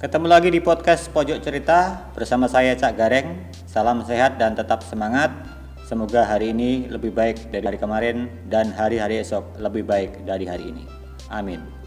Ketemu lagi di podcast Pojok Cerita bersama saya Cak Gareng. Salam sehat dan tetap semangat. Semoga hari ini lebih baik dari hari kemarin dan hari-hari esok lebih baik dari hari ini. Amin.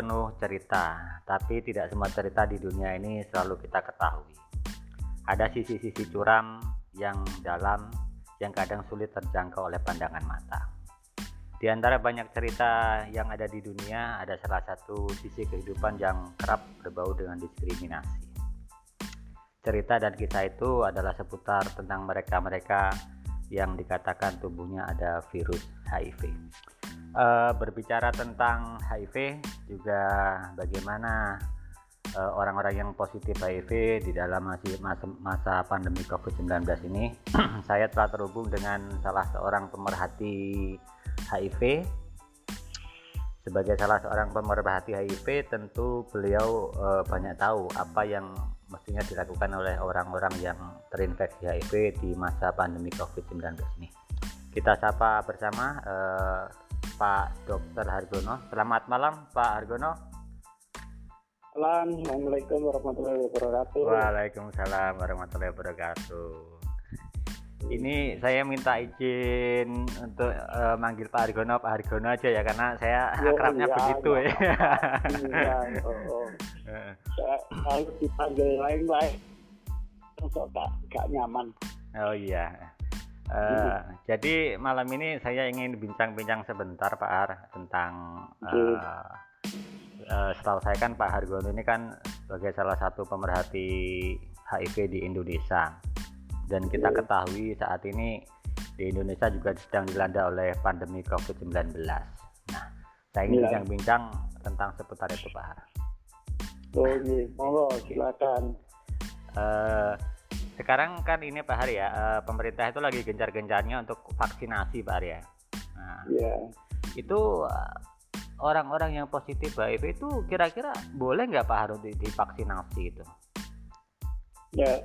Penuh cerita, tapi tidak semua cerita di dunia ini selalu kita ketahui. Ada sisi-sisi curam yang dalam yang kadang sulit terjangkau oleh pandangan mata. Di antara banyak cerita yang ada di dunia, ada salah satu sisi kehidupan yang kerap berbau dengan diskriminasi. Cerita dan kisah itu adalah seputar tentang mereka-mereka yang dikatakan tubuhnya ada virus HIV. Eh, berbicara tentang HIV, juga bagaimana eh, orang-orang yang positif HIV di dalam masih masa, masa pandemi COVID-19 ini, saya telah terhubung dengan salah seorang pemerhati HIV. Sebagai salah seorang pemerhati HIV, tentu beliau eh, banyak tahu apa yang mestinya dilakukan oleh orang-orang yang terinfeksi HIV di masa pandemi COVID-19 ini. Kita sapa bersama eh, Pak Dr. Hargono. Selamat malam, Pak Hargono. Assalamualaikum warahmatullahi wabarakatuh. Waalaikumsalam warahmatullahi wabarakatuh. Ini saya minta izin untuk eh, manggil Pak Hargono, Pak Hargono aja ya karena saya Yo, akrabnya iya, begitu iya. ya. Iya, oh, oh. Saya kalau dipanggil lain lain kok gak, gak nyaman. Oh iya. Eh, jadi malam ini saya ingin bincang-bincang sebentar Pak Har tentang eh, eh, setahu saya kan Pak Hargono ini kan sebagai salah satu pemerhati HIV di Indonesia dan kita Iya. ketahui saat ini di Indonesia juga sedang dilanda oleh pandemi COVID-19. Nah, saya ingin Iya. bincang-bincang tentang seputar itu Pak Har. Oh iya, monggo silakan. Eh, sekarang kan ini Pak Har ya, eh, pemerintah itu lagi gencar-gencarnya untuk vaksinasi Pak Har ya. Nah, Iya. itu eh, orang-orang yang positif HIV itu kira-kira boleh nggak Pak Har untuk divaksinasi itu? Ya.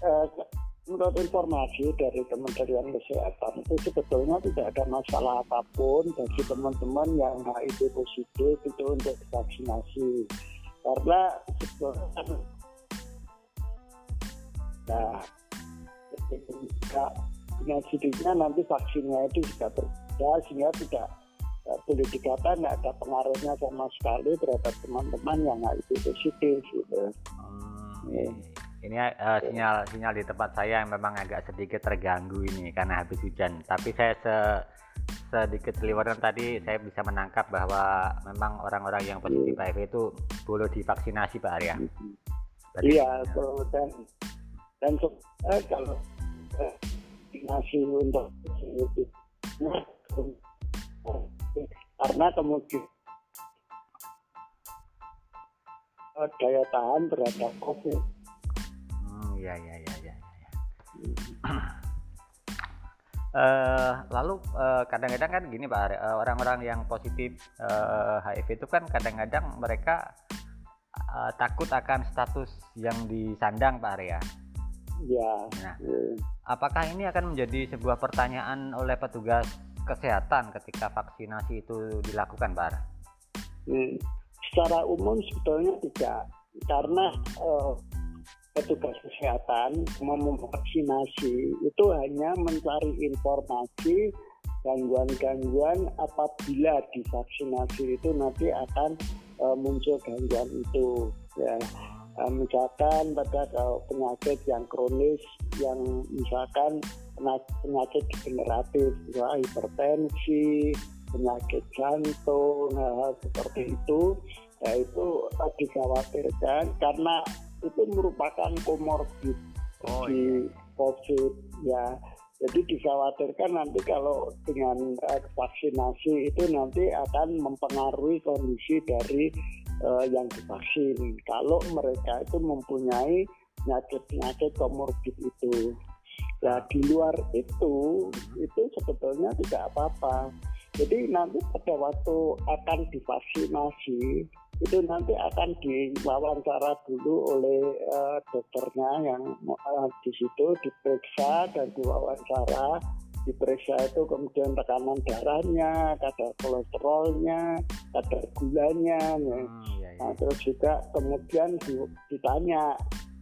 Eh, menurut informasi dari Kementerian Kesehatan itu sebetulnya tidak ada masalah apa pun bagi teman-teman yang HIV positif itu untuk vaksinasi karena sebetulnya nah jika nanti vaksinnya itu juga berbeda sehingga tidak eh, boleh dikata nggak ada pengaruhnya sama sekali terhadap teman-teman yang HIV positif gitu. Hmm, Iya. Ini eh, sinyal sinyal di tempat saya yang memang agak sedikit terganggu ini karena habis hujan. Tapi saya se sedikit seliweran tadi saya bisa menangkap bahwa memang orang-orang yang positif HIV itu boleh divaksinasi Pak Arya. Berarti- Iya, so, dan dan se- eh, kalau eh, vaksinasi untuk karena kemudian daya tahan terhadap COVID. Hmm, ya ya ya ya. ya, ya. Eh, lalu eh, kadang-kadang kan gini Pak Arya, eh, orang-orang yang positif eh, HIV itu kan kadang-kadang mereka eh, takut akan status yang disandang Pak Arya. Ya. Nah, eh, apakah ini akan menjadi sebuah pertanyaan oleh petugas kesehatan ketika vaksinasi itu dilakukan Pak Arya? Hmm, secara umum sebetulnya tidak karena eh, petugas kesehatan memvaksinasi itu hanya mencari informasi gangguan-gangguan apabila divaksinasi itu nanti akan uh, muncul gangguan itu ya. Uh, misalkan pada kalau penyakit yang kronis yang misalkan penyakit degeneratif ya, hipertensi penyakit jantung hal-hal seperti itu ya itu dikhawatirkan karena itu merupakan komorbid oh, di iya. COVID ya jadi dikhawatirkan nanti kalau dengan uh, vaksinasi itu nanti akan mempengaruhi kondisi dari uh, yang divaksin. Kalau mereka itu mempunyai penyakit-penyakit komorbid itu. Nah di luar itu itu sebetulnya tidak apa-apa. Jadi nanti pada waktu akan divaksinasi itu nanti akan diwawancara dulu oleh uh, dokternya yang uh, di situ diperiksa dan diwawancara diperiksa itu kemudian tekanan darahnya, kadar kolesterolnya, kadar gulanya, ya. hmm, iya, iya. Nah, terus juga kemudian ditanya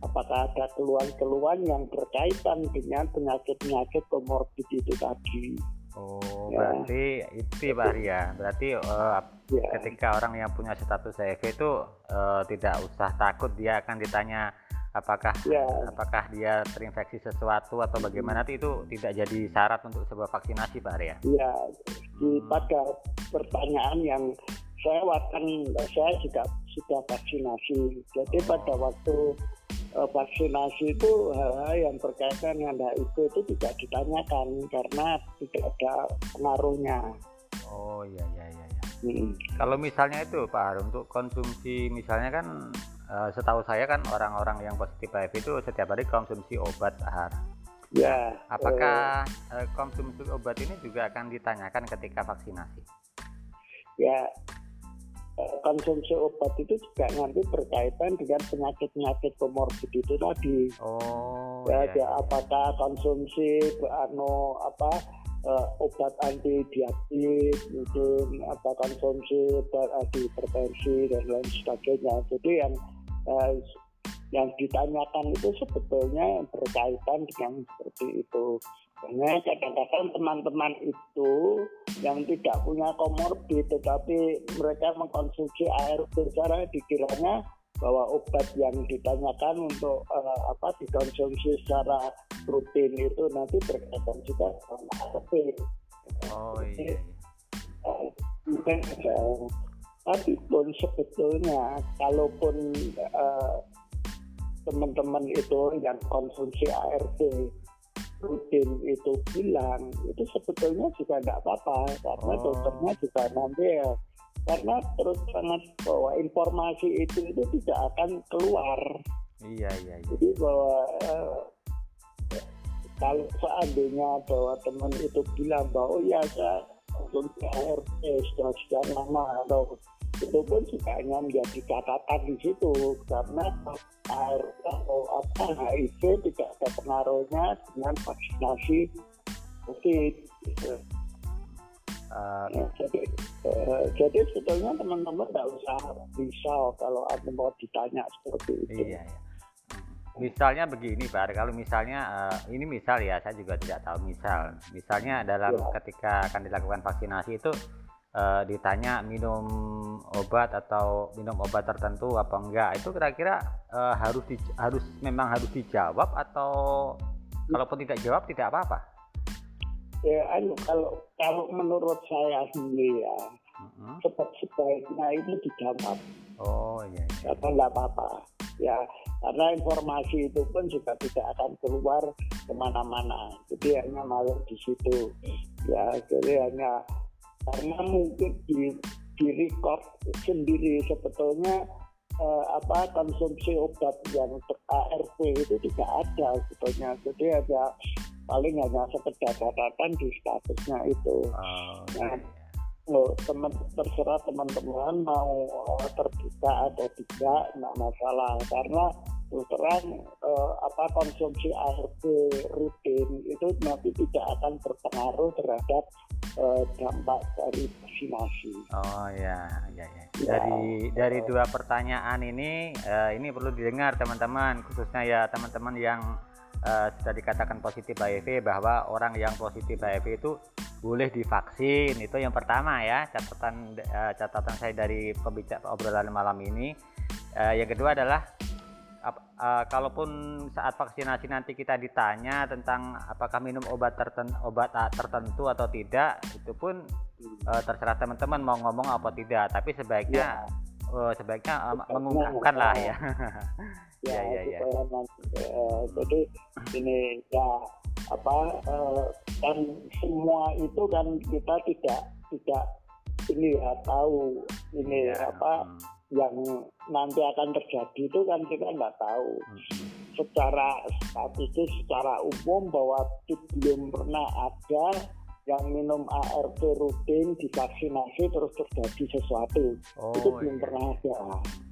apakah ada keluhan-keluhan yang berkaitan dengan penyakit-penyakit komorbid itu tadi. Oh, ya. berarti itu ya Pak Ria. Berarti uh, ya. ketika orang yang punya status HIV itu uh, tidak usah takut dia akan ditanya apakah ya. apakah dia terinfeksi sesuatu atau bagaimana hmm. itu tidak jadi syarat untuk sebuah vaksinasi Pak Ria. Iya. Di hmm. pada pertanyaan yang saya akan saya juga sudah vaksinasi. Jadi oh. pada waktu vaksinasi itu hal-hal yang berkaitan dengan HIV itu tidak ditanyakan karena tidak ada pengaruhnya. Oh iya iya iya. Hmm. Kalau misalnya itu Pak Har, untuk konsumsi misalnya kan uh, setahu saya kan orang-orang yang positif HIV itu setiap hari konsumsi obat Har. Ya. Apakah uh, konsumsi obat ini juga akan ditanyakan ketika vaksinasi? Ya, konsumsi obat itu juga nanti berkaitan dengan penyakit-penyakit komorbid itu tadi. Oh. Ya, iya, ya apakah konsumsi anu apa uh, obat anti diabetes mungkin apa konsumsi obat anti hipertensi dan lain sebagainya. Jadi yang uh, yang ditanyakan itu sebetulnya berkaitan dengan seperti itu. Karena kadang-kadang teman-teman itu yang tidak punya komorbid tetapi mereka mengkonsumsi air secara dikiranya bahwa obat yang ditanyakan untuk uh, apa dikonsumsi secara rutin itu nanti berkaitan juga sama ARV. Oh iya. Mungkin uh, tapi pun sebetulnya kalaupun uh, teman-teman itu yang konsumsi ARV rutin itu bilang itu sebetulnya juga tidak apa-apa karena oh. dokternya juga nanti ya karena terus sangat bahwa informasi itu itu tidak akan keluar iya iya, iya. jadi bahwa eh, kalau seandainya bahwa teman itu bilang bahwa oh ya saya konsumsi ARV sudah sekian lama atau itu pun juga hanya menjadi catatan di situ karena atau apa HIV tidak ada pengaruhnya dengan vaksinasi COVID. Gitu. Uh, nah, jadi, uh, jadi sebetulnya teman-teman tidak usah risau kalau ada mau ditanya seperti itu. Iya, iya. Misalnya begini, Pak. Kalau misalnya uh, ini misal ya, saya juga tidak tahu misal. Misalnya dalam ya. ketika akan dilakukan vaksinasi itu uh, ditanya minum obat atau minum obat tertentu apa enggak. Itu kira-kira uh, harus di, harus memang harus dijawab atau kalaupun tidak jawab tidak apa-apa? Ya anu kalau kalau menurut saya sendiri ya uh-huh. sebaiknya itu dijawab. Oh iya, iya. karena apa-apa. Ya karena informasi itu pun juga tidak akan keluar ke mana-mana. Jadi hanya malu di situ. Ya jadi hanya karena mungkin di di record sendiri sebetulnya eh, apa konsumsi obat yang ARV itu tidak ada sebetulnya. Jadi ada paling hanya sekedar catatan di statusnya itu. Oh, nah lo teman terserah teman-teman mau terbuka atau tidak nggak masalah. Karena terus terang eh, apa konsumsi ARV rutin itu nanti tidak akan berpengaruh terhadap eh, dampak dari vaksinasi. Oh ya, ya, ya. ya. Dari dari dua pertanyaan ini, eh, ini perlu didengar teman-teman, khususnya ya teman-teman yang uh, sudah dikatakan positif HIV bahwa orang yang positif HIV itu boleh divaksin itu yang pertama ya catatan uh, catatan saya dari pembicara obrolan malam ini uh, yang kedua adalah uh, kalaupun saat vaksinasi nanti kita ditanya tentang apakah minum obat tertentu obat tertentu atau tidak itu pun uh, terserah teman-teman mau ngomong apa tidak tapi sebaiknya ya. uh, sebaiknya uh, mengungkapkan lah ya ya ya ya, ya. Uh, jadi ini ya apa uh, kan semua itu kan kita tidak tidak ini ya tahu ini ya. apa hmm. Yang nanti akan terjadi itu kan kita nggak tahu secara statistik secara umum bahwa belum pernah ada yang minum ART rutin divaksinasi terus terjadi sesuatu oh, itu belum iya. pernah ada.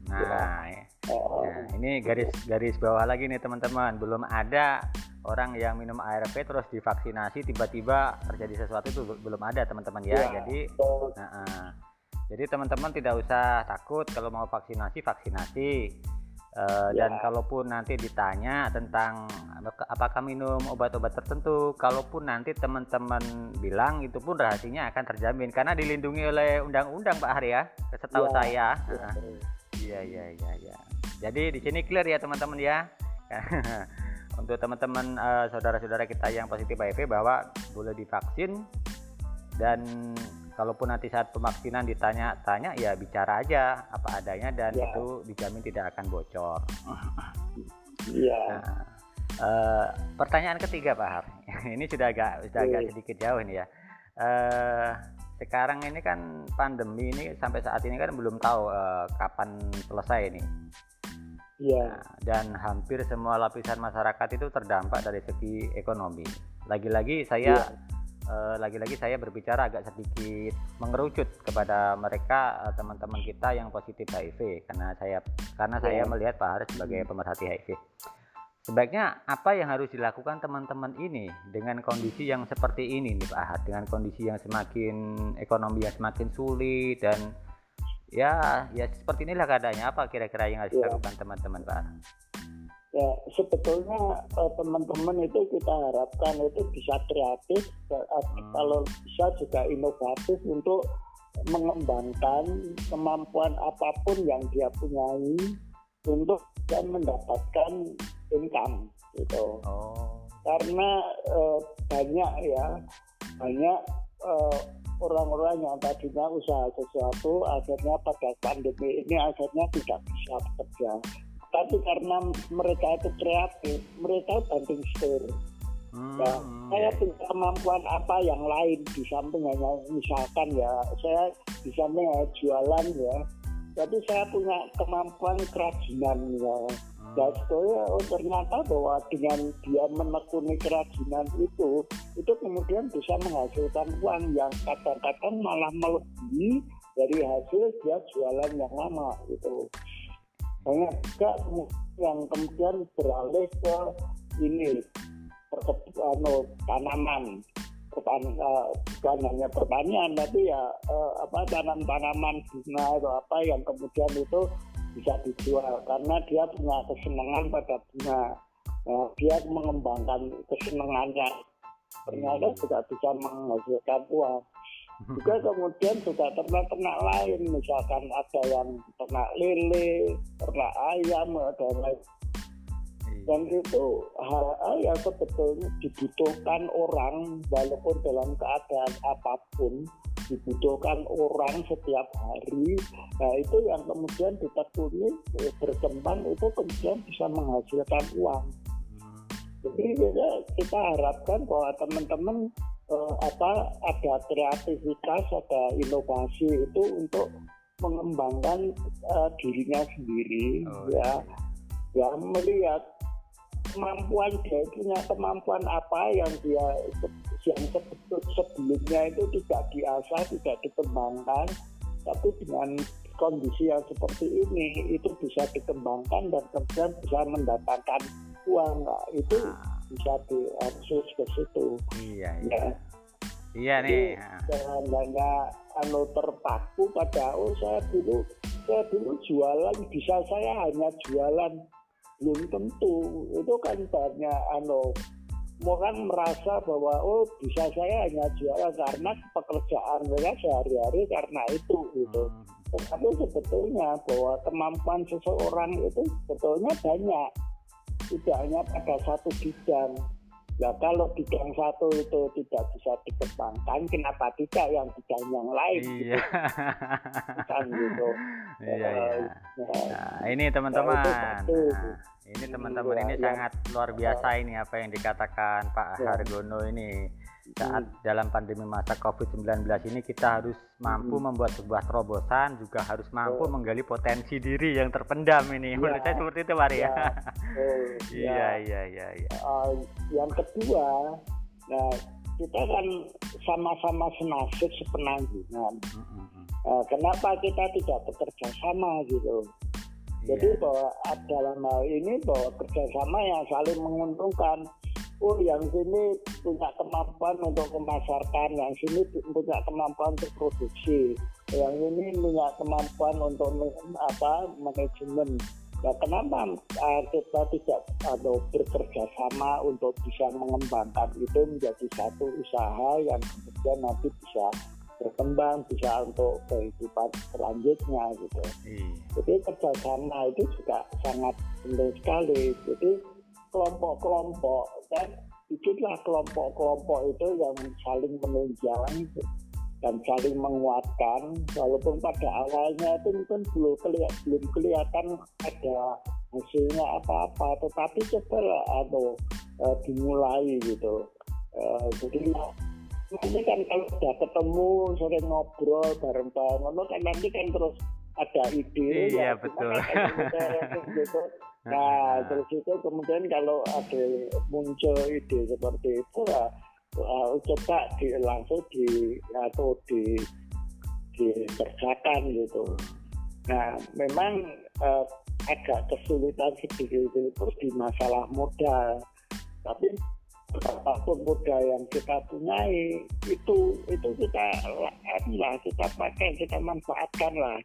Nah, ya. Uh, ya, ini garis garis bawah lagi nih teman-teman, belum ada orang yang minum ART terus divaksinasi tiba-tiba terjadi sesuatu itu belum ada teman-teman ya. ya. Jadi, uh, uh, jadi teman-teman tidak usah takut kalau mau vaksinasi vaksinasi Uh, ya. Dan kalaupun nanti ditanya tentang apakah minum obat-obat tertentu, kalaupun nanti teman-teman bilang itu pun rahasianya akan terjamin karena dilindungi oleh undang-undang Pak Hari ya, setahu ya. saya. Iya iya iya iya. Jadi di sini clear ya teman-teman ya. Untuk teman-teman uh, saudara-saudara kita yang positif HIV bahwa boleh divaksin dan kalaupun nanti saat pemaksinan ditanya-tanya ya bicara aja apa adanya dan ya. itu dijamin tidak akan bocor. Iya. Nah, uh, pertanyaan ketiga Pak Har, ini sudah agak sudah agak sedikit jauh ini ya. Uh, sekarang ini kan pandemi ini sampai saat ini kan belum tahu uh, kapan selesai ini. Iya. Nah, dan hampir semua lapisan masyarakat itu terdampak dari segi ekonomi. Lagi-lagi saya ya lagi-lagi saya berbicara agak sedikit mengerucut kepada mereka uh, teman-teman kita yang positif HIV karena saya karena saya iya. melihat Pak Haris sebagai pemerhati HIV. Sebaiknya apa yang harus dilakukan teman-teman ini dengan kondisi yang seperti ini nih Pak Ahad, dengan kondisi yang semakin ekonomi yang semakin sulit dan ya ya seperti inilah keadaannya apa kira-kira yang harus ya. dilakukan teman-teman Pak Ahad? Ya sebetulnya uh, teman-teman itu kita harapkan itu bisa kreatif uh, hmm. kalau bisa juga inovatif untuk mengembangkan kemampuan apa pun yang dia punyai untuk dan mendapatkan income gitu oh. karena uh, banyak ya banyak orang-orang yang tadinya usaha sesuatu akhirnya pada pandemi ini akhirnya tidak bisa bekerja tapi karena mereka itu kreatif mereka banting setir. Hmm. ya, saya punya kemampuan apa yang lain di samping hanya misalkan ya saya di samping hanya jualan ya. Tapi saya punya kemampuan kerajinan ya. Dan sebetulnya oh, ternyata bahwa dengan dia menekuni kerajinan itu itu kemudian bisa menghasilkan uang yang kadang-kadang malah melebihi dari hasil dia jualan yang lama itu banyak juga yang kemudian beralih ke ini anu, tanaman. Pertan, uh, bukan hanya pertanian tapi ya uh, apa tanam-tanaman bunga atau apa yang kemudian itu bisa dijual. Karena dia punya kesenangan pada bunga. Uh, dia mengembangkan kesenangannya. Ternyata juga bisa menghasilkan uang juga kemudian juga ternak-ternak lain misalkan ada yang ternak lele ternak ayam dan lain iya. dan itu hal-hal yang sebetulnya dibutuhkan orang walaupun dalam keadaan apa pun dibutuhkan orang setiap hari nah itu yang kemudian ditekuni eh, berkembang itu kemudian bisa menghasilkan uang hmm. jadi kita harapkan bahwa teman-teman uh, apa ada kreativitas, ada inovasi itu untuk mengembangkan uh, dirinya sendiri oh, ya. iya. ya melihat kemampuan dia punya kemampuan apa yang dia yang sebelumnya itu tidak diasah tidak dikembangkan tapi dengan kondisi yang seperti ini itu bisa dikembangkan dan kemudian bisa mendatangkan uang. Nah, itu ah bisa diakses ke situ. Iya, iya. Ya. Iya nih. Jangan hanya anu terpaku pada oh saya dulu saya dulu jualan bisa saya hanya jualan belum tentu itu kan banyak anu orang merasa bahwa oh bisa saya hanya juara karena pekerjaan mereka sehari-hari karena itu gitu. Hmm. Tetapi sebetulnya bahwa kemampuan seseorang itu sebetulnya banyak, tidak hanya pada satu bidang. Nah kalau bidang satu itu tidak bisa dikembangkan, kenapa tidak yang bidang yang lain? Iya. Gitu, kan gitu. Iya, iya. Eh, nah, Nah, ini teman-teman. itu satu. Nah, ini teman-teman Iya, ini yang- sangat luar biasa ini apa yang dikatakan Pak Ya. Hargono ini. Saat dalam pandemi masa Covid-19 ini kita harus mampu Hmm. membuat sebuah terobosan, juga harus mampu Betul. menggali potensi diri yang terpendam ini. Iya. Menurut saya seperti itu, Pak ya. Ya. Oh, Iya, ya. iya, iya, iya. Uh, yang kedua, nah kita kan sama-sama senasib sepenanggungan. Mm, mm, mm. Uh, kenapa kita tidak bekerja sama gitu? Jadi Iya. bahwa dalam hal ini bahwa kerjasama yang saling menguntungkan. Oh, yang sini punya kemampuan untuk memasarkan, yang sini punya kemampuan untuk produksi, yang ini punya kemampuan untuk apa manajemen. Nah, kenapa uh, kita tidak atau bekerja sama untuk bisa mengembangkan itu menjadi satu usaha yang kemudian nanti bisa berkembang, bisa untuk kehidupan selanjutnya gitu. Iya. Jadi kerjasama itu juga sangat penting sekali. Jadi kelompok-kelompok dan bikinlah kelompok-kelompok itu yang saling menunjang dan saling menguatkan. Walaupun pada awalnya itu mungkin belum kelihatan, belum kelihatan ada hasilnya apa-apa, tetapi coba atau dimulai gitu. Eh, jadi nanti kan kalau sudah ketemu sering ngobrol bareng-bareng kan nanti kan terus ada ide Iya, ya, betul. gitu, gitu. Nah, terus itu kemudian kalau ada muncul ide seperti itu ya, uh, coba di, langsung di atau di dikerjakan gitu. Nah, memang uh, agak kesulitan sedikit itu di masalah modal. Tapi apa pun modal yang kita punyai itu itu kita lah kita pakai kita manfaatkan lah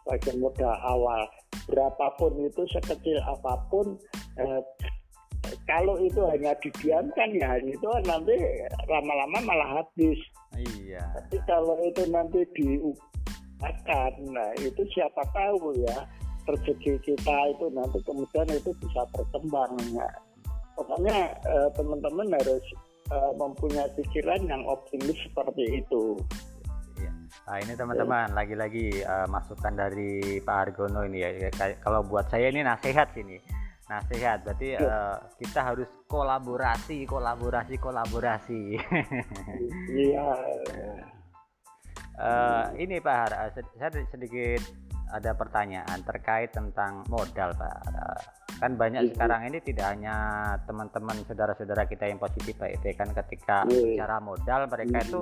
sebagai modal awal berapapun itu sekecil apa pun eh, kalau itu hanya didiamkan ya itu nanti lama-lama malah habis Iya. tapi kalau itu nanti diupakan nah itu siapa tahu ya rezeki kita itu nanti kemudian itu bisa berkembang ya. Pokoknya eh, teman-teman harus eh, mempunyai pikiran yang optimis seperti itu Iya. Nah, ini teman-teman lagi-lagi eh, masukan dari Pak Argono ini ya. Kalau buat saya ini nasihat sini. Nasihat berarti eh, kita harus kolaborasi, kolaborasi, kolaborasi. iya Eh, ini Pak Har, saya sedikit ada pertanyaan terkait tentang modal Pak. Kan banyak Iya. sekarang ini tidak hanya teman-teman saudara-saudara kita yang positif Pak itu kan ketika Iya. bicara modal mereka Mhm. itu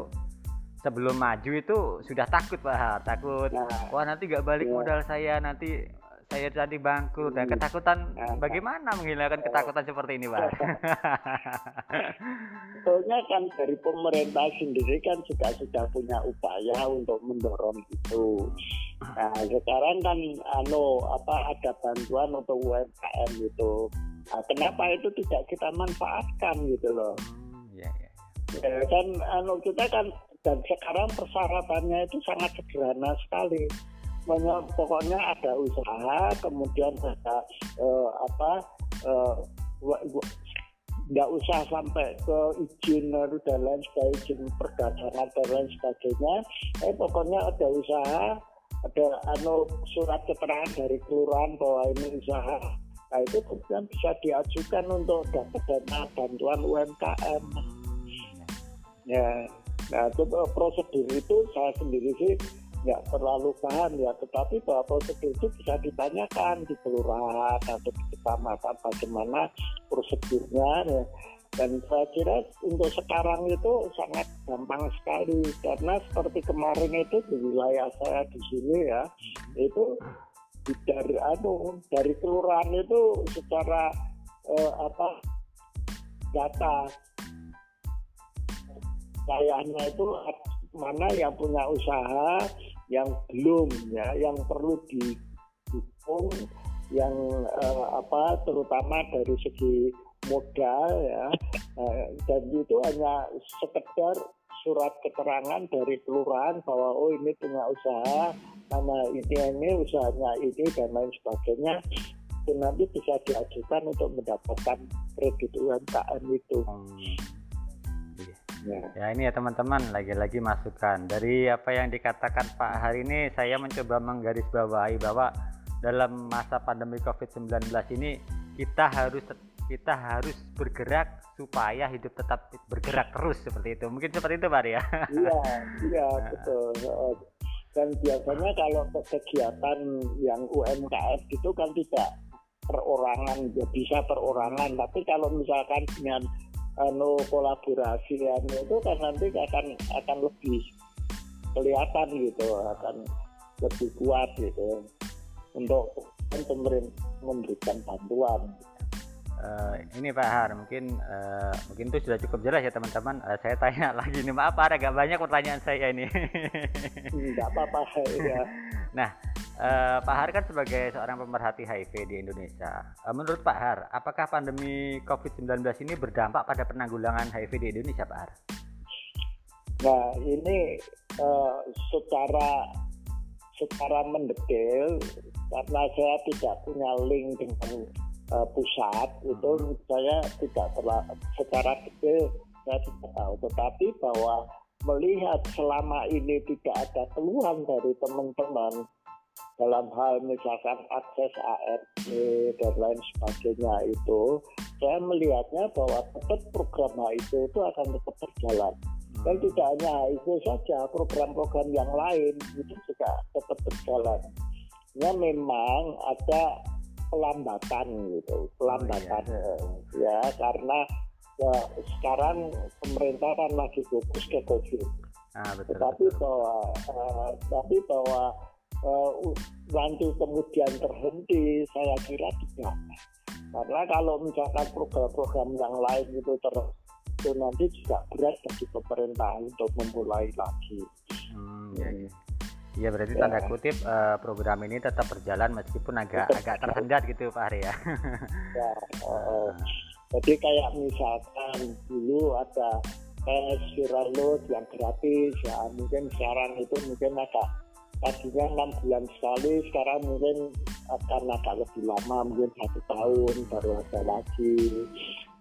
sebelum maju itu sudah takut Pak takut Nah, wah nanti nggak balik Iya. modal saya nanti saya jadi bangkrut dan Hmm. ketakutan Nah. bagaimana menghilangkan ketakutan seperti ini Pak? Sebetulnya kan dari pemerintah sendiri kan juga sudah punya upaya untuk mendorong itu. Nah sekarang kan anu apa ada bantuan untuk UMKM itu. Nah, kenapa itu tidak kita manfaatkan gitu loh? Hmm, ya, ya. Ya, kan anu kita kan dan sekarang persyaratannya itu sangat sederhana sekali. Pokoknya, pokoknya ada usaha, kemudian ada eh, apa eh, nggak usah sampai ke izin dan lain sebagainya, izin perdagangan dan lain sebagainya. Eh pokoknya ada usaha, ada anu surat keterangan dari kelurahan bahwa ini usaha. Nah itu kemudian bisa diajukan untuk dapat dana bantuan UMKM. Hmm, ya. Ya, nah itu eh, prosedur itu saya sendiri sih nggak terlalu paham ya, tetapi bahwa prosedur itu bisa ditanyakan di kelurahan atau di kecamatan bagaimana prosedurnya. Ya. Dan saya kira untuk sekarang itu sangat gampang sekali karena seperti kemarin itu di wilayah saya di sini ya itu dari anu dari kelurahan itu secara eh, apa data sayangnya itu mana yang punya usaha yang belum ya yang perlu didukung yang eh, apa terutama dari segi modal ya uh, dan itu hanya sekedar surat keterangan dari kelurahan bahwa oh ini punya usaha nama ini ini usahanya ini dan lain sebagainya itu nanti bisa diajukan untuk mendapatkan kredit UMKM itu. Hmm. Ya. ya ini ya teman-teman lagi-lagi masukan dari apa yang dikatakan Pak hari ini saya mencoba menggarisbawahi bahwa dalam masa pandemi COVID-19 ini kita harus kita harus bergerak supaya hidup tetap bergerak terus seperti itu. Mungkin seperti itu, Pak ya. Iya, iya betul. Dan biasanya kalau kegiatan yang UMKM itu kan tidak perorangan, ya bisa perorangan. Tapi kalau misalkan dengan anu kolaborasi anu itu kan nanti akan akan lebih kelihatan gitu, akan lebih kuat gitu untuk pemerintah memberikan bantuan. Uh, ini Pak Har, mungkin uh, mungkin itu sudah cukup jelas ya teman-teman. Uh, saya tanya lagi nih, maaf Pak, agak banyak pertanyaan saya ini. Tidak apa-apa ya. Nah, uh, Pak Har kan sebagai seorang pemerhati HIV di Indonesia, uh, menurut Pak Har, apakah pandemi COVID-19 ini berdampak pada penanggulangan HIV di Indonesia, Pak Har? Nah, ini uh, secara secara mendetail karena saya tidak punya link dengan uh, pusat itu hmm. saya tidak terlalu secara detail saya tidak tahu tetapi bahwa melihat selama ini tidak ada keluhan dari teman-teman dalam hal misalkan akses ART dan lain sebagainya itu saya melihatnya bahwa tetap program itu itu akan tetap berjalan dan hmm. tidak hanya itu saja program-program yang lain itu juga tetap berjalan ya memang ada pelambatan gitu pelambatan oh, iya. ya karena ya, sekarang pemerintah kan lagi fokus ke covid ah, betul, tetapi betul. bahwa uh, tapi bahwa uh, nanti kemudian terhenti saya kira tidak karena kalau misalkan program-program yang lain itu ter itu nanti juga berat bagi pemerintah untuk memulai lagi. Hmm, ya, ya. Iya berarti tanda ya. kutip uh, program ini tetap berjalan meskipun agak agak tersendat gitu Pak Hari ya. ya uh, jadi kayak misalkan dulu ada tes viral load yang gratis ya mungkin sekarang itu mungkin agak tadinya enam bulan sekali sekarang mungkin akan agak lebih lama mungkin satu tahun baru ada lagi.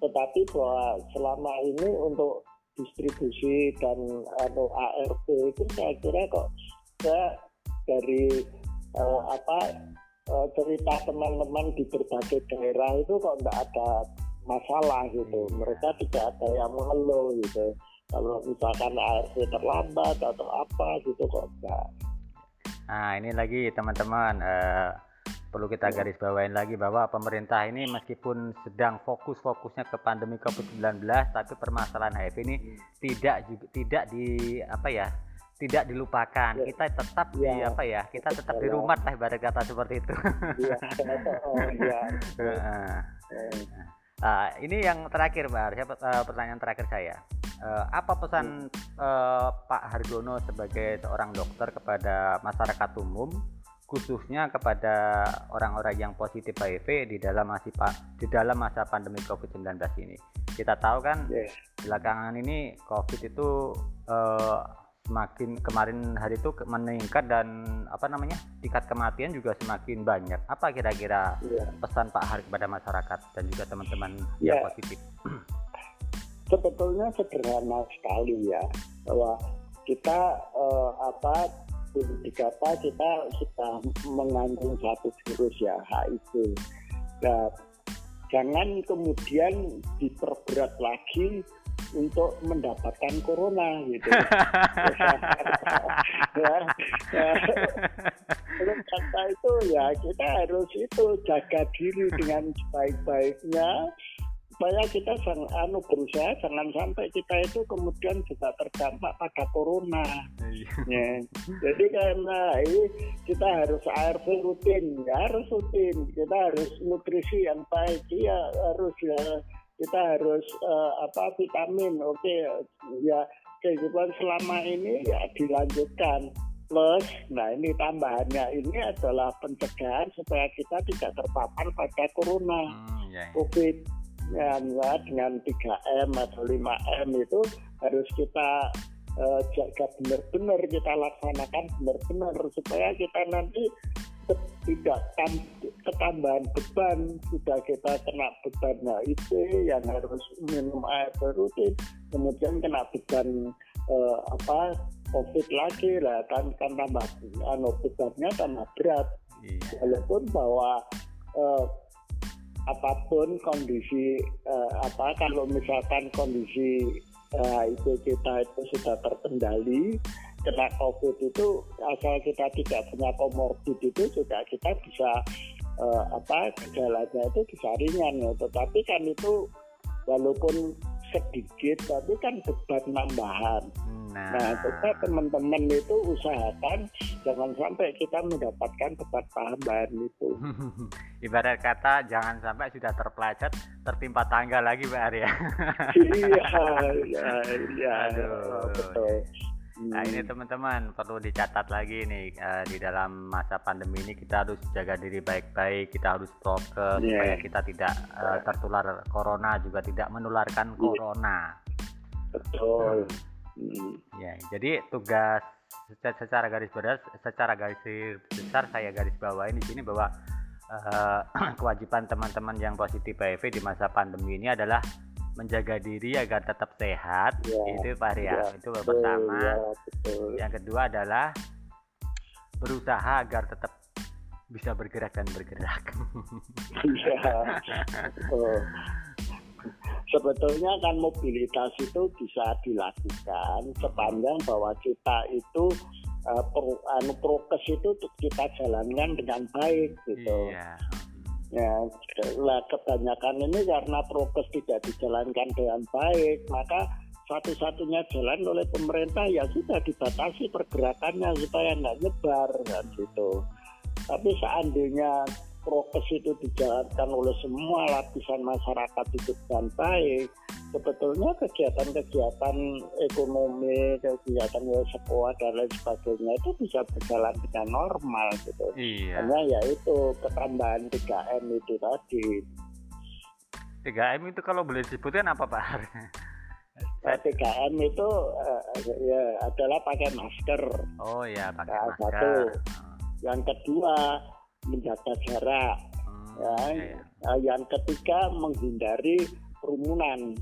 Tetapi bahwa selama ini untuk distribusi dan atau ART itu saya kira kok saya dari uh, apa uh, cerita teman-teman di berbagai daerah itu kok tidak ada masalah gitu. Iya. mereka tidak ada yang mengeluh gitu. Kalau misalkan ART terlambat atau apa gitu kok enggak nah ini lagi teman-teman uh, perlu kita iya. garis bawain lagi bahwa pemerintah ini meskipun sedang fokus-fokusnya ke pandemi COVID-19 tapi permasalahan HIV ini iya. tidak juga tidak di apa ya tidak dilupakan. Ya. Kita tetap ya. di iya. apa ya? Kita tetap di rumah lah ibarat kata seperti itu. Iya. oh, uh, ini yang terakhir, Mbak. Siapa uh, pertanyaan terakhir saya. Uh, apa pesan uh, Pak Hargono sebagai seorang dokter kepada masyarakat umum khususnya kepada orang-orang yang positif HIV di dalam masih di dalam masa pandemi COVID-19 ini. Kita tahu kan yeah. belakangan ini COVID itu uh, semakin kemarin hari itu meningkat dan apa namanya tingkat kematian juga semakin banyak. Apa kira-kira ya. pesan Pak Hari kepada masyarakat dan juga teman-teman ya. yang positif? Sebetulnya sederhana sekali ya bahwa kita eh, apa dikata kita sudah mengandung satu virus ya HIV. Nah, jangan kemudian diperberat lagi untuk mendapatkan corona gitu. ya, ya. Kata itu ya kita harus itu jaga diri dengan sebaik-baiknya supaya kita sang, anu berusaha jangan sampai kita itu kemudian juga terdampak pada corona. Iya. ya. Jadi karena ini kita harus ARV rutin, ya harus rutin. Kita harus nutrisi yang baik, ya harus ya kita harus uh, apa vitamin. Oke okay, ya kehidupan selama ini ya dilanjutkan. Plus nah ini tambahannya ini adalah pencegahan supaya kita tidak terpapar pada corona. Hmm, ya, ya. covid ya, dengan 3M atau 5M itu harus kita uh, jaga benar-benar kita laksanakan benar-benar supaya kita nanti tidak ketambahan beban sudah kita kena beban HIV yang harus minum air berutin kemudian kena beban uh, apa COVID lagi lah kan kan tambah anu bebannya tambah berat iya. walaupun bahwa uh, apa pun kondisi uh, apa kalau misalkan kondisi uh, itu kita itu sudah terkendali kena COVID itu asal kita tidak punya komorbid itu juga kita bisa uh, apa gejalanya itu bisa ringan ya tetapi kan itu walaupun sedikit tapi kan beban tambahan. Nah, nah coba teman-teman itu usahakan jangan sampai kita mendapatkan beban tambahan itu. Ibarat kata jangan sampai sudah terpelacat tertimpa tangga lagi Mbak Arya. iya, iya, iya, Aduh. betul. Nah ini hmm. teman-teman perlu dicatat lagi nih uh, di dalam masa pandemi ini kita harus jaga diri baik-baik, kita harus prokes yeah. supaya kita tidak uh, tertular corona juga tidak menularkan iya. corona. Betul. Hmm. Ya, jadi tugas secara garis besar, secara garis besar saya garis bawain di sini bahwa uh, kewajiban teman-teman yang positif HIV di masa pandemi ini adalah menjaga diri agar tetap sehat. Ya, itu Pak Ria ya, itu betul, pertama. ya, betul. yang kedua adalah berusaha agar tetap bisa bergerak dan bergerak. Ya, sebetulnya kan mobilitas itu bisa dilakukan sepanjang bahwa kita itu uh, pro, anu prokes itu kita jalankan dengan baik gitu iya Ya, lah kebanyakan ini karena prokes tidak dijalankan dengan baik, maka satu-satunya jalan oleh pemerintah ya sudah dibatasi pergerakannya supaya nggak nyebar kan gitu. Tapi seandainya prokes itu dijalankan oleh semua lapisan masyarakat itu dengan baik, sebetulnya kegiatan-kegiatan ekonomi, kegiatan sekolah dan lain sebagainya itu bisa berjalan dengan normal gitu. Iya. Hanya ya itu ketambahan 3M itu tadi. 3M itu kalau boleh disebutkan apa Pak? Nah, 3M itu uh, ya adalah pakai masker. Oh ya, pakai nah, masker. Satu. Yang kedua menjaga jarak. Hmm, ya. Iya, iya. Nah, yang ketiga menghindari kerumunan.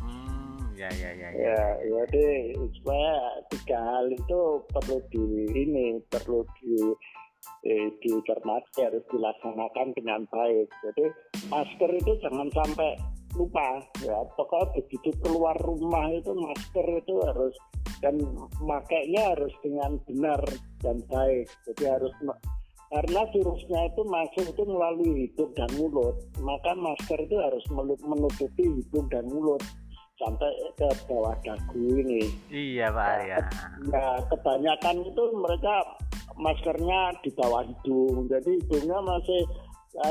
Hmm, ya ya ya. Ya, ya jadi supaya tiga hal itu perlu di ini perlu di eh, dicermati harus dilaksanakan dengan baik. Jadi masker itu jangan sampai lupa ya pokoknya begitu keluar rumah itu masker itu harus dan makainya harus dengan benar dan baik jadi harus karena virusnya itu masuk itu melalui hidung dan mulut. Maka masker itu harus menutupi hidung dan mulut. Sampai ke bawah dagu ini. Iya pak Arya nah kebanyakan itu mereka maskernya di bawah hidung. Jadi hidungnya masih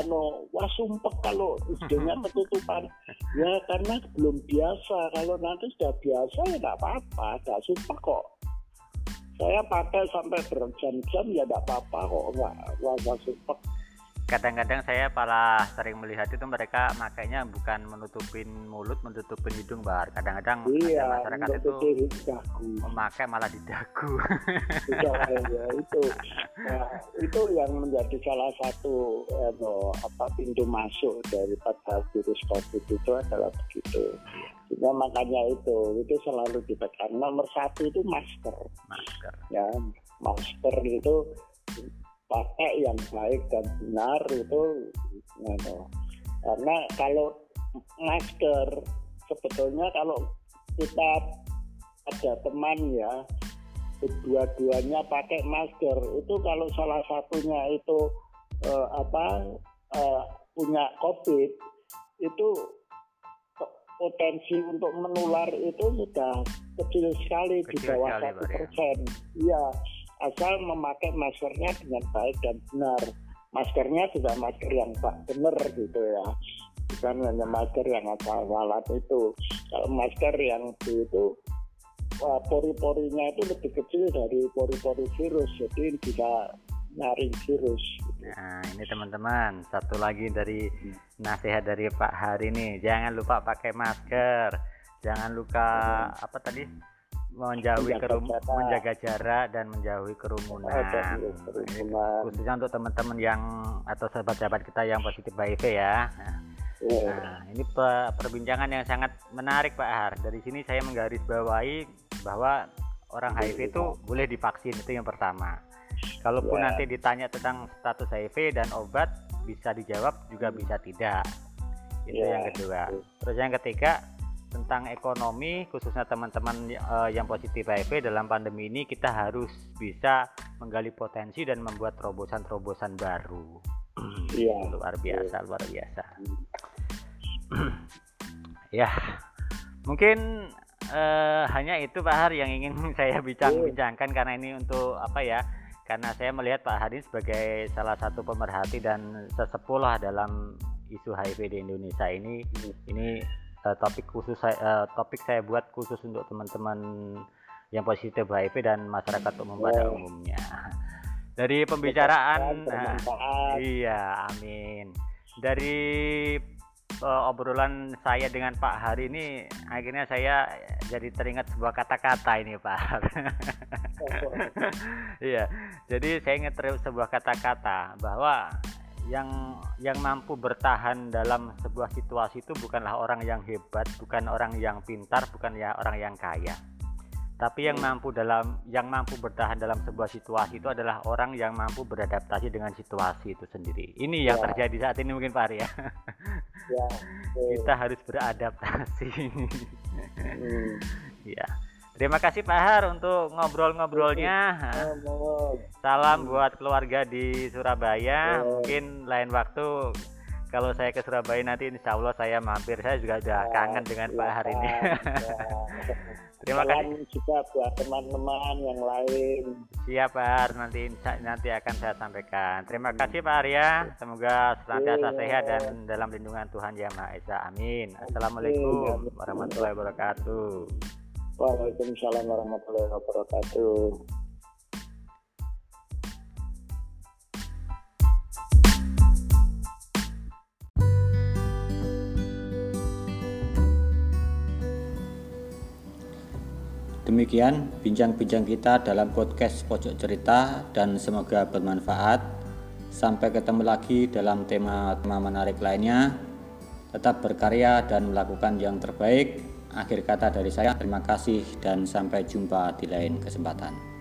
anu wah sumpah kalau hidungnya ketutupan. Ya karena belum biasa. Kalau nanti sudah biasa ya tidak apa-apa. Tidak sumpah kok saya pakai sampai berjam-jam ya tidak apa-apa kok nggak nggak super kadang-kadang saya malah sering melihat itu mereka makanya bukan menutupin mulut menutupin hidung bar kadang-kadang iya, masyarakat itu dagu. memakai malah di dagu. Ya, itu. Nah, itu yang menjadi salah satu eh, no, apa pintu masuk dari pada virus covid itu adalah begitu Ya makanya itu itu selalu ditekan nomor satu itu masker. Masker. Ya masker itu pakai yang baik dan benar itu ya, karena kalau masker sebetulnya kalau kita ada teman ya dua-duanya pakai masker. Itu kalau salah satunya itu uh, apa uh, punya covid itu potensi untuk menular itu sudah kecil sekali kecil di bawah satu ya. persen. Iya, asal memakai maskernya dengan baik dan benar. Maskernya sudah masker yang benar gitu ya, bukan hanya masker yang asal-asalan itu. Kalau masker yang itu pori-porinya itu lebih kecil dari pori-pori virus, jadi bisa nyaring virus. Nah, ini teman-teman, satu lagi dari nasihat dari Pak Hari nih, jangan lupa pakai masker, jangan lupa apa tadi menjauhi Menjaga kerum jarak. menjaga jarak dan menjauhi kerumunan. Ini kerumunan. khususnya untuk teman-teman yang atau sahabat-sahabat kita yang positif HIV ya. Nah, Ya. Nah, ini pe- perbincangan yang sangat menarik Pak Har. Dari sini saya menggarisbawahi bahwa orang HIV itu boleh divaksin itu yang pertama. Kalaupun Ya. nanti ditanya tentang status HIV dan obat bisa dijawab juga bisa tidak. Itu Ya, yang kedua. Terus yang ketiga tentang ekonomi khususnya teman-teman eh, yang positif HIV dalam pandemi ini kita harus bisa menggali potensi dan membuat terobosan-terobosan baru. Iya. luar biasa, luar biasa. ya, mungkin eh, hanya itu Pak Har yang ingin saya bincang-bincangkan karena ini untuk apa ya? Karena saya melihat Pak Hari sebagai salah satu pemerhati dan sesepuh lah dalam isu HIV di Indonesia ini. Ini eh, topik khusus saya, eh, topik saya buat khusus untuk teman-teman yang positif HIV dan masyarakat umum pada Oh. umumnya. Dari pembicaraan, bermanfaat. Iya, amin. Dari eh, obrolan saya dengan Pak Hari ini, akhirnya saya jadi teringat sebuah kata-kata ini, Pak. Iya, jadi saya ingat sebuah kata-kata bahwa yang yang mampu bertahan dalam sebuah situasi itu bukanlah orang yang hebat, bukan orang yang pintar, bukan ya orang yang kaya. Tapi yang mampu dalam yang mampu bertahan dalam sebuah situasi itu adalah orang yang mampu beradaptasi dengan situasi itu sendiri. Ini yang Ya. terjadi saat ini mungkin Pak Ari ya. Ya. Kita harus beradaptasi. Hmm. Iya. Terima kasih Pak Har untuk ngobrol-ngobrolnya. Salam buat keluarga di Surabaya. Ya. Mungkin lain waktu kalau saya ke Surabaya nanti insya Allah saya mampir. Saya juga sudah Ya, kangen dengan Pak Har ini. Terima Salam kasih. juga buat teman-teman yang lain. Siap Pak Har. Nanti insya- nanti akan saya sampaikan. Terima kasih Pak Arya. Semoga senantiasa Iya. sehat dan dalam lindungan Tuhan Yang Maha Esa. Amin. Assalamualaikum Amin. warahmatullahi wabarakatuh. Waalaikumsalam warahmatullahi wabarakatuh. Demikian bincang-bincang kita dalam podcast Pojok Cerita dan semoga bermanfaat. Sampai ketemu lagi dalam tema-tema menarik lainnya. Tetap berkarya dan melakukan yang terbaik. Akhir kata dari saya, terima kasih dan sampai jumpa di lain kesempatan.